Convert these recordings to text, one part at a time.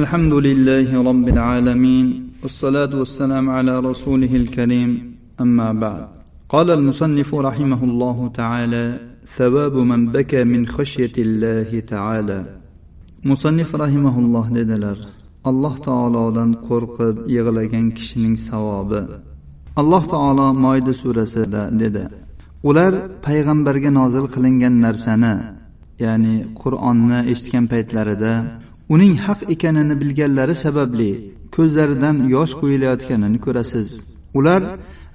الحمد لله رب العالمين والصلاة والسلام على رسوله الكريم أما بعد قال المصنف رحمه الله تعالى ثواب من بكى من خشية الله تعالى مصنف رحمه الله dedilar alloh taolodan qo'rqib yig'lagan kishining savobi alloh taolo moyda surasida dedi ular payg'ambarga nozil qilingan narsani ya'ni qur'onni eshitgan paytlarida uning haq ekanini bilganlari sababli ko'zlaridan yosh quyilayotganini ko'rasiz ular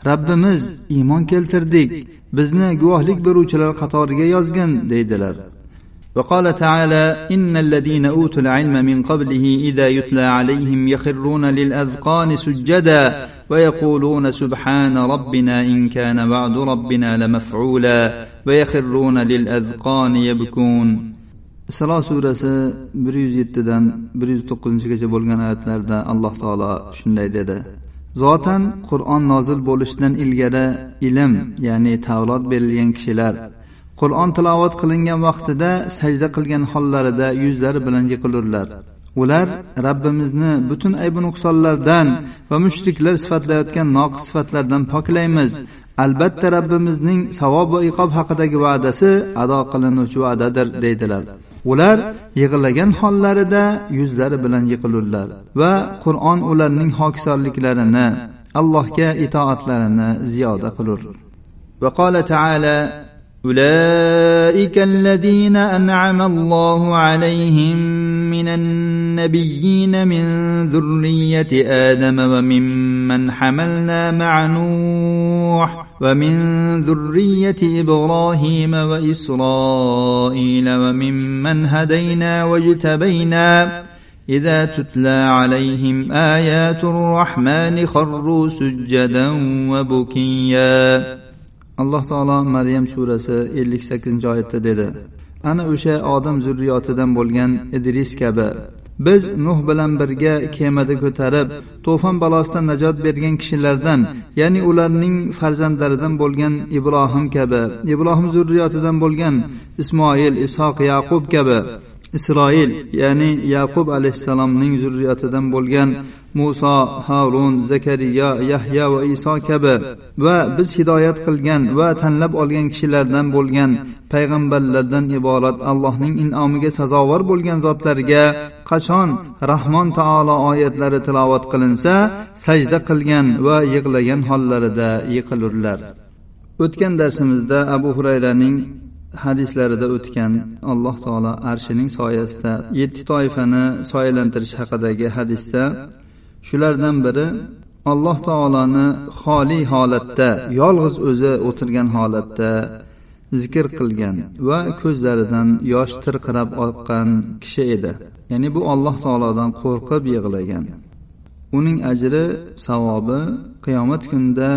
rabbimiz iymon keltirdik bizni guvohlik beruvchilar qatoriga yozgin deydilar وقال تعالى إن الذين أوتوا العلم من قبله إذا يتلى عليهم يخرون للأذقان سجدا ويقولون سبحان ربنا إن كان وعد ربنا لمفعولا ويخرون للأذقان يبكون isro surasi bir yuz yettidan bir yuz to'qqizinchigacha bo'lgan oyatlarda alloh taolo shunday dedi. Zotan qur'on nozil bo'lishidan ilgari ilm ya'ni tavrot berilgan kishilar qur'on tilovat qilingan vaqtida sajda qilgan hollarida yuzlari bilan yiqilurlar. Ular rabbimizni butun aybi nuqsonlardan va mushriklar sifatlayotgan noqis sifatlardan poklaymiz. Albatta rabbimizning savob va iqob haqidagi va'dasi ado qilinuvchi va'dadir deydilar. ular yig'lagan hollarida yuzlari bilan yiqilurlar va qur'on ularning hokisorliklarini allohga itoatlarini ziyoda qilur وقال تعالى أولئك الذين أنعم الله عليهم من النبيين من ذرية آدم وممن حملنا مع نوح ومن ذرية إبراهيم وإسرائيل وممن هدينا واجتبينا إذا تتلى عليهم آيات الرحمن خروا سجدا وبكيا alloh taolo maryam surasi ellik sakkizinchi oyatda dedi. Ana o'sha odam zurriyotidan bo'lgan idris kabi. Biz nuh bilan birga kemada ko'tarib to'fon balosidan najot bergan kishilardan ya'ni ularning farzandlaridan bo'lgan ibrohim kabi ibrohim zurriyotidan bo'lgan ismoil ishoq yaqub kabi isroil ya'ni yaqub alayhissalomning zurriyatidan bo'lgan muso harun zakariya yahya va iso kabi va biz hidoyat qilgan va tanlab olgan kishilardan bo'lgan payg'ambarlardan iborat allohning in'omiga sazovor bo'lgan zotlarga qachon rahmon taolo oyatlari tilovat qilinsa sajda qilgan va yig'lagan hollarida yiqilurlar. O'tgan darsimizda abu hurayraning hadislarida o'tgan alloh taolo arshining soyasida yetti toifani soyalantirish haqidagi hadisda shulardan biri alloh taoloni xoli holatda yolg'iz o'zi o'tirgan holatda zikr qilgan va ko'zlaridan yosh tirqirab oqqan kishi edi. Ya'ni bu alloh taolodan qo'rqib yig'lagan. Uning ajri savobi qiyomat kunida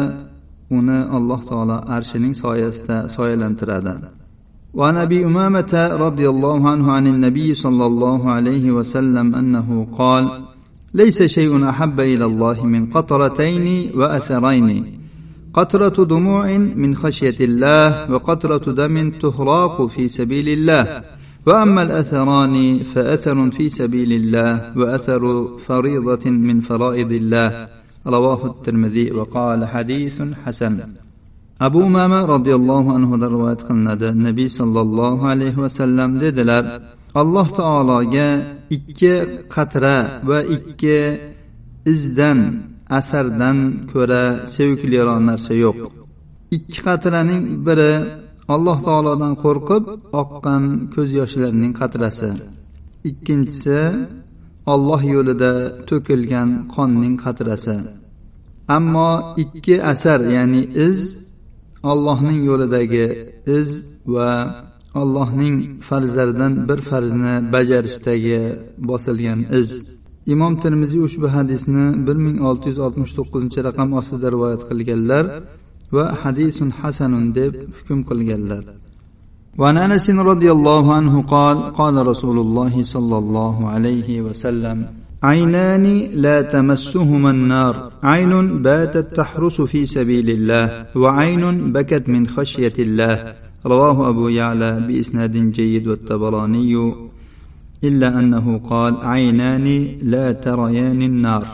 uni alloh taolo arshining soyasida soyalantiradi وعن أبي أمامة رضي الله عنه عن النبي صلى الله عليه وسلم أنه قال ليس شيء أحب إلى الله من قطرتين وأثرين قطرة دموع من خشية الله وقطرة دم تهراق في سبيل الله وأما الأثران فأثر في سبيل الله وأثر فريضة من فرائض الله. رواه الترمذي وقال حديث حسن. Abu umama roziyallohu anhudan rivoyat qilinadi. Nabiy sollallohu alayhi vasallam dedilar alloh taologa ikki qatra va ikki izdan asardan ko'ra sevikliroq narsa yo'q. Ikki qatraning biri alloh taolodan qo'rqib oqqan ko'z yoshlarining qatrasi. Ikkinchisi olloh yo'lida to'kilgan qonning qatrasi. Ammo ikki asar ya'ni iz allohning yo'lidagi iz va allohning farzlaridan bir farzni bajarishdagi bosilgan iz imom termiziy ushbu hadisni bir ming olti yuz oltmish to'qqizinchi raqam ostida rivoyat qilganlar va hadisun hasanun deb hukm qilganlar وعن انس رضي الله عنه قال قال رسول الله صلى الله عليه وسلم عينان لا تمسهما النار عين باتت تحرس في سبيل الله وعين بكت من خشيه الله رواه ابو يعلى باسناد جيد والطبراني إلا أنه قال عينان لا تريان النار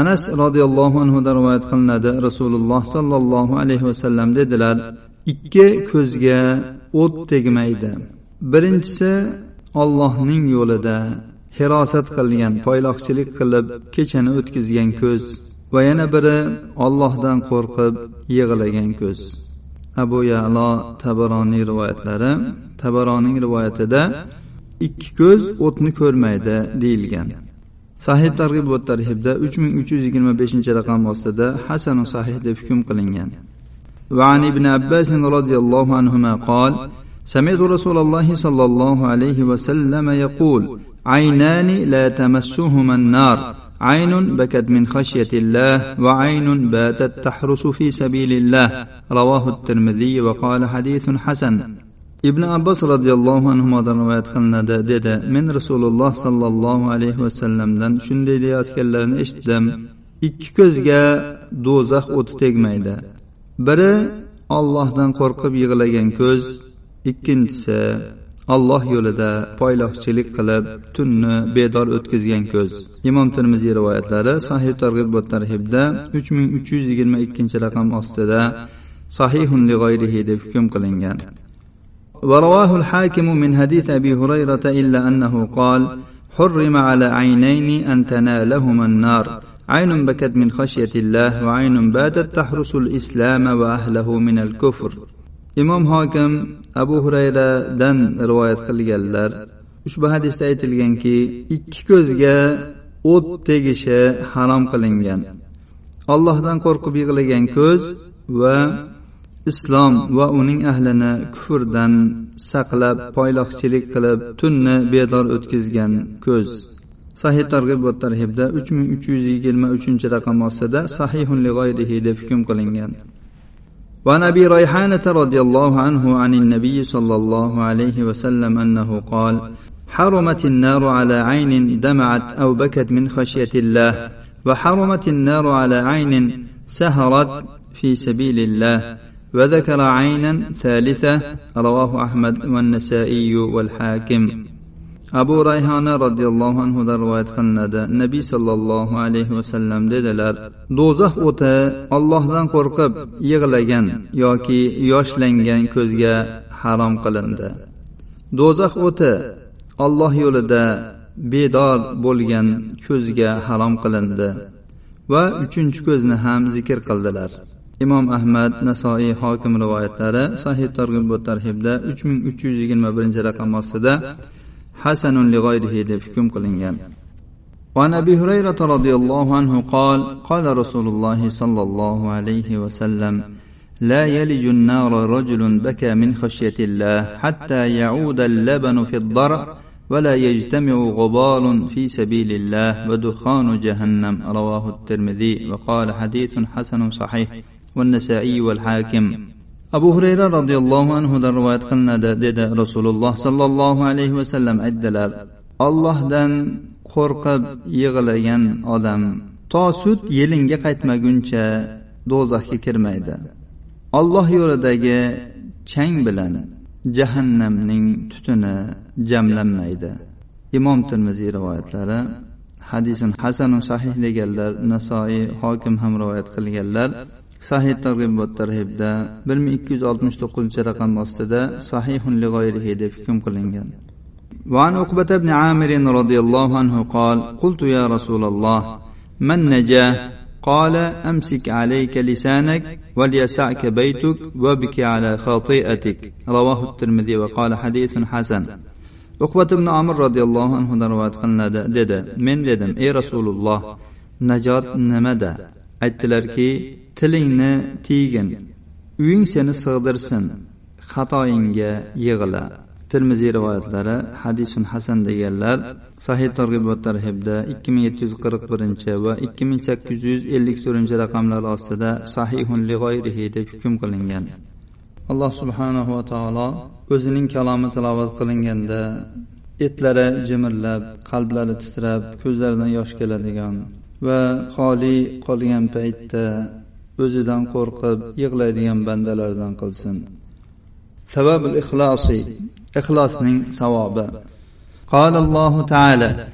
anas roziyallohu anhudan rivoyat qilinadi rasululloh sollallohu alayhi vasallam dedilar ikki ko'zga o't tegmaydi birinchisi ollohning yo'lida hirosat qilgan poyloqchilik qilib kechani o'tkazgan ko'z va yana biri ollohdan qo'rqib yig'lagan ko'z abu yalo tabaroniy rivoyatlari tabaroniyning rivoyatida ikki ko'z o'tni ko'rmaydi deyilgan sahih targ'ib va tarhibda uch ming uch yuz yigirma beshinchi raqam ostida hasanu sahih deb hukm qilingan وعن ابن عباس رضي الله عنهما قال سمعت رسول الله صلى الله عليه وسلم يقول عينان لا تمسهما النار عين بكت من خشية الله وعين باتت تحرس في سبيل الله رواه الترمذي وقال حديث حسن ibn abbos roziyallohu anhudan rivoyat qilinadi dedi men rasululloh sollallohu alayhi vasallamdan shunday deyayotganlarini eshitdim ikki ko'zga do'zax o'ti tegmaydi biri ollohdan qo'rqib yig'lagan ko'z ikkinchisi alloh yo'lida poyloqchilik qilib tunni bedor o'tkazgan ko'z imom termiziy rivoyatlari sahih targ'ib va tarhibda uch ming uch yuz yigirma ikkinchi raqam ostida sahihun li deb hukm qilingan ورواه الحاكم من حديث أبي هريرة إلا أنه قال حرم على عينين أن تنالهما النار عين بكت من خشية الله وعين باتت تحرس الإسلام وأهله من الكفر imom hokim abu hurayradan rivoyat qilganlar ushbu hadisda aytilganki ikki ko'zga o't tegishi harom qilingan. Allohdan qo'rqib yig'lagan ko'z va islom va uning ahlini kufrdan saqlab poyloqchilik qilib tunni bedor o'tkazgan ko'z. Sahih targ'ib va tarhibda uch ming uch yuz yigirma uchinchi raqam ostida sahihun li deb hukm qilingan. وعن أبي ريحانة رضي الله عنه عن النبي صلى الله عليه وسلم أنه قال حرمت النار على عين دمعت أو بكت من خشية الله وحرمت النار على عين سهرت في سبيل الله وذكر عينا ثالثة رواه أحمد والنسائي والحاكم. Abu rayhona roziyallohu anhudan rivoyat qilinadi. Nabiy sollallohu alayhi vasallam dedilar do'zax o'ti ollohdan qo'rqib yig'lagan yoki yoshlangan ko'zga harom qilindi. Do'zax o'ti olloh yo'lida bedor bo'lgan ko'zga harom qilindi va uchinchi ko'zni ham zikr qildilar. Imom ahmad nasoiy hokim rivoyatlari sahih targ'ib tarhibda uch ming uch yuz yigirma birinchi raqam ostida hasanun lig'oyrihi deb hukm وعن أبي هريرة رضي الله عنه قال قال رسول الله صلى الله عليه وسلم لا يلج النار رجل بكى من خشية الله حتى يعود اللبن في الضرع ولا يجتمع غبار في سبيل الله ودخان جهنم. رواه الترمذي وقال حديث حسن صحيح والنسائي والحاكم. Abu hurayra roziyallohu anhudan rivoyat qilinadi dedi rasululloh sollallohu alayhi vasallam aytdilar ollohdan qo'rqib yig'lagan odam to sut yelinga qaytmaguncha do'zaxga kirmaydi. Olloh yo'lidagi chang bilan jahannamning tutuni jamlanmaydi. Imom termiziy rivoyatlari hadisin hasanun sahih deganlar nasoiy hokim ham rivoyat qilganlar sahih targ'ib va tarhibda bir ming ikki yuz oltmish to'qqizinchi raqam ostida sahihun lig'oyrihi deb hukm qilingan وعن عقبة بن عامر رضي الله عنه قال قلت يا رسول الله من نجاه قال أمسك عليك لسانك وليسعك بيتك وابك على خاطئتك رواه الترمذي وقال حديث حسن uqbat ibn amir roziyallohu anhudan rivoyat qilinadi dedi men dedim ey rasululloh najot nimada aytdilarki tilingni tiygin. Uying seni sig'dirsin. Xatoyingga yig'la termiziy rivoyatlari hadisun hasan deganlar sahih targ'ibot va tarhibda ikki ming yetti yuz qirq birinchi va ikki ming sakkiz yuz ellik to'rtinchi raqamlar ostida sahihun lig'oyrihi deb hukm qilingan. Alloh subhanahu va taolo o'zining kalomi tilovat qilinganda etlari jimirlab qalblari titrab ko'zlaridan yosh keladigan va xoli qolgan paytda o'zidan qo'rqib yig'laydigan bandalardan qilsin. Sababul ixlosi ixlosning savobi. قال الله تعالى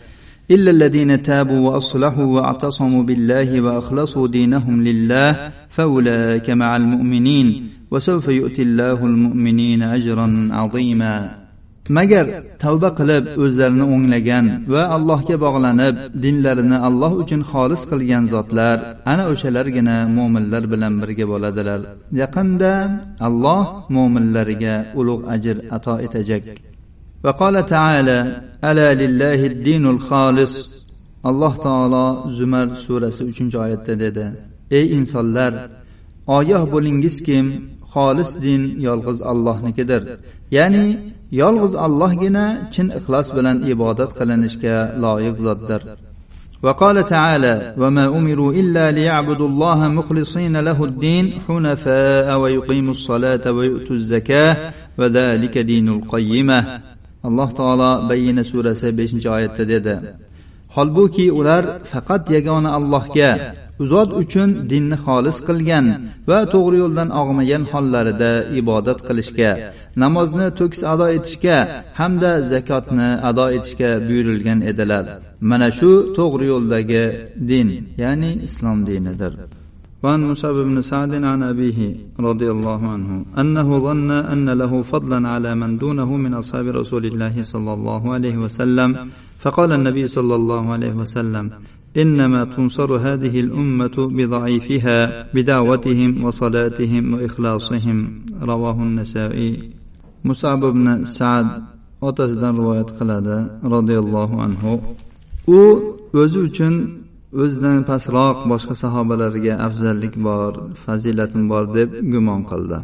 إلا الذين تابوا وأصلحوا واعتصموا بالله وأخلصوا دينهم لله فأولئك مع المؤمنين وسوف يؤتي الله المؤمنين أجرا عظيما magar tavba qilib o'zlarini o'nglagan va allohga bog'lanib dinlarini alloh uchun xolis qilgan zotlar ana o'shalargina mo'minlar bilan birga bo'ladilar yaqinda alloh mo'minlariga ulug' ajr ato etajak وقال تعالى ألا لله الدين الخالص alloh taolo zumar surasi uchinchi oyatda dedi ey insonlar ogoh bo'lingizkim xolis din yolg'iz allohnikidir ya'ni yolg'iz allohgina chin ixlos bilan ibodat qilinishga loyiq zotdir وقال تعالى وما امروا الا ليعبدوا الله مخلصين له الدين حنفاء ويقيموا الصلاه ويؤتوا الزكاه وذلك دين القيمه alloh taolo bayyina surasi beshinchi oyatda dedi holbuki ular faqat yagona allohga zot uchun dinni xolis qilgan va to'g'ri yo'ldan og'magan hollarida ibodat qilishga namozni to'kis ado etishga hamda zakotni ado etishga buyurilgan edilar mana shu to'g'ri yo'ldagi din ya'ni islom dinidir وعن مصعب بن سعد عن أبيه رضي الله عنه أنه ظن أن له فضلا على من دونه من أصحاب رسول الله صلى الله عليه وسلم فقال النبي صلى الله عليه وسلم إنما تنصر هذه الأمة بضعيفها بدعوتهم وصلاتهم وإخلاصهم رواه النسائي مصعب بن سعد otasidan rivoyat qiladi roziyallohu anhu u o'zi uchun o'zidan pastroq boshqa sahobalarga afzallik bor fazilatim bor deb gumon qildi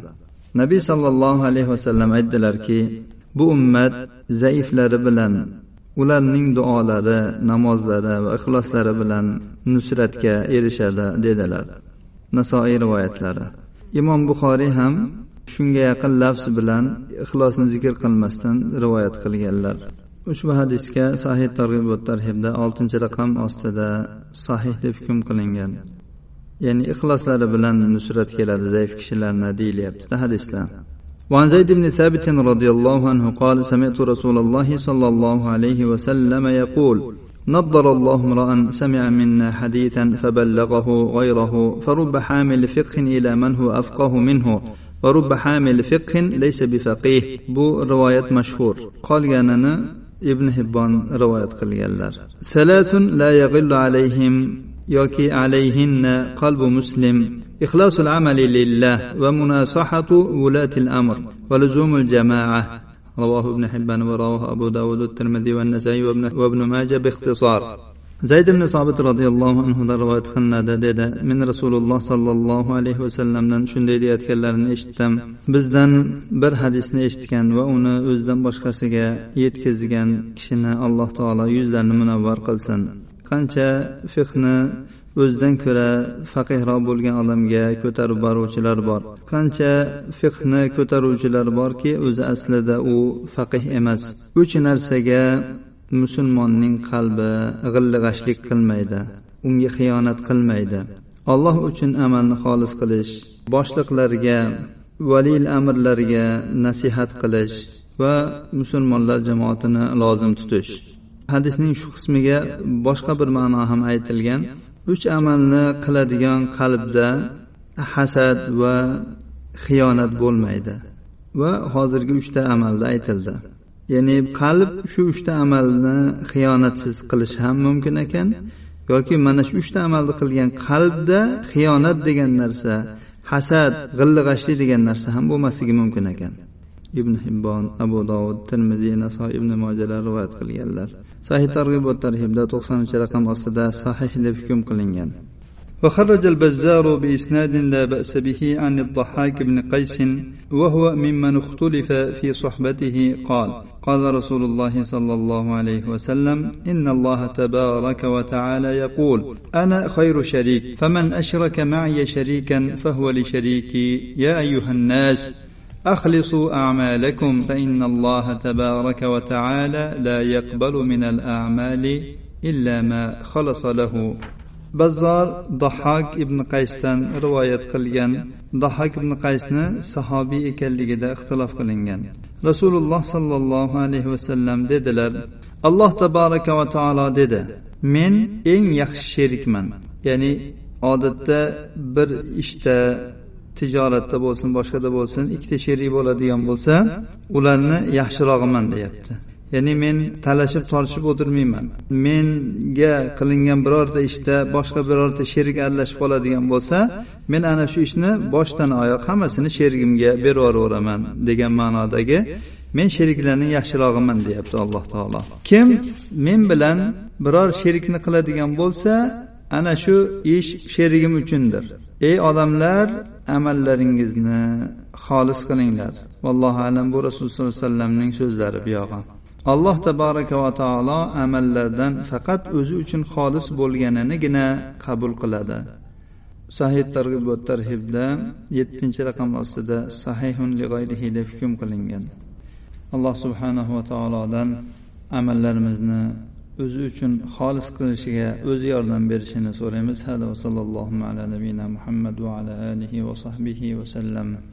nabiy sollallohu alayhi vasallam aytdilarki bu ummat zaiflari bilan ularning duolari namozlari va ixloslari bilan nusratga erishadi dedilar. Nasoiy rivoyatlari. Imom buxoriy ham shunga yaqin lafz bilan ixlosni zikr qilmasdan rivoyat qilganlar. Ushbu hadisga sahih targ'ibot tarhibda oltinchi raqam ostida sahih deb hukm qilingan. Ya'ni ixloslari bilan nusrat keladi zaif kishilarni deyilyaptida hadisda وعن زيد بن ثابت رضي الله عنه قال سمعت رسول الله صلى الله عليه وسلم يقول نضر الله امرأ سمع منا حديثا فبلغه غيره فرب حامل فقه إلى من هو أفقه منه ورب حامل فقه ليس بفقيه. بو رواية مشهور. قال جاننا ابن هبان رواية قليلر ثلاث لا يغل عليهم. يوكي عليهن قلب مسلم إخلاص العمل لله ومناصحة ولاة الأمر ولزوم الجماعة رواه ابن حبان ورواه أبو داود والترمذي والنسائي وابن, وابن ماجه باختصار zayd ibn sobit roziyallohu anhudan rivoyat qilinadi dedi men rasululloh sollallohu alayhi vasallamdan shunday deyayotganlarini eshitdim bizdan bir hadisni eshitgan va uni o'zidan boshqasiga yetkazgan kishini alloh taolo yuzlarini munavvar qilsin Qancha fiqni o'zidan ko'ra faqihroq bo'lgan odamga ko'tarib boruvchilar bor. Qancha fiqhni ko'taruvchilar borki o'zi aslida u faqih emas. Uch narsaga musulmonning qalbi g'illig'ashlik qilmaydi unga xiyonat qilmaydi. Alloh uchun amalni xolis qilish boshliqlarga valil amrlarga nasihat qilish va musulmonlar jamoatini lozim tutish. Hadisning shu qismiga boshqa bir ma'no ham aytilgan. Uch amalni qiladigan qalbda hasad va xiyonat bo'lmaydi. Va hozirgi uchta amalda aytildi. Ya'ni qalb shu uchta amalni xiyonatsiz qilish ham mumkin ekan yoki mana shu uchta amalni qilgan qalbda xiyonat degan narsa hasad g'illig'ashlik degan narsa ham bo'lmasligi mumkin ekan. Ibn hibbon abu dovud termiziy nasoiy ibn mojalar rivoyat qilganlar sahih targ'ib va tarhibda to'qsoninchi raqam ostida sahih deb hukm qilingan وخرج البزار بإسناد لا بأس به عن الضحاك بن قيس وهو ممن اختلف في صحبته قال قال رسول الله صلى الله عليه وسلم إن الله تبارك وتعالى يقول أنا خير شريك فمن أشرك معي شريكا فهو لشريكي. يا أيها الناس أخلصوا أعمالكم فإن الله تبارك وتعالى لا يقبل من الأعمال إلا ما خلص له bazzor dahhok ibn qaysdan rivoyat qilgan dahhok ibn qaysni sahobiy ekanligida ixtilof qilingan rasululloh sollallohu alayhi vasallam dedilar alloh tabaraka va taolo dedi men eng yaxshi sherikman ya'ni odatda bir ishda tijoratda bo'lsin boshqada bo'lsin ikkita sherik bo'ladigan bo'lsa ularni yaxshirog'iman deyapti. Ya'ni men talashib tortishib o'tirmayman. Menga qilingan birorta ishda boshqa birorta sherik aralashib qoladigan bo'lsa men ana shu ishni boshdan oyoq hammasini sherigimga berib yuboraveraman degan ma'nodagi men sheriklarni yaxshirog'iman deyapti alloh taolo. Kim men bilan biror sherikni qiladigan bo'lsa ana shu ish sherigim uchundir. Ey odamlar amallaringizni xolis qilinglar. Vallohu alam bu rasululloh sollallohu alayhi vasallamning so'zlari buyog'i alloh taboraka va taolo amallardan faqat o'zi uchun xolis bo'lganinigina qabul qiladi. Sahih targ'ib va tarhibda yettinchi raqam ostida sahihun lig'ayrihi deb hukm qilingan. Alloh subhanahu va taolodan amallarimizni o'zi uchun xolis qilishiga o'zi yordam berishini so'raymiz. Hada va sallallohu ala nabiyina muhammad va ala alihi va sahbihi vasallam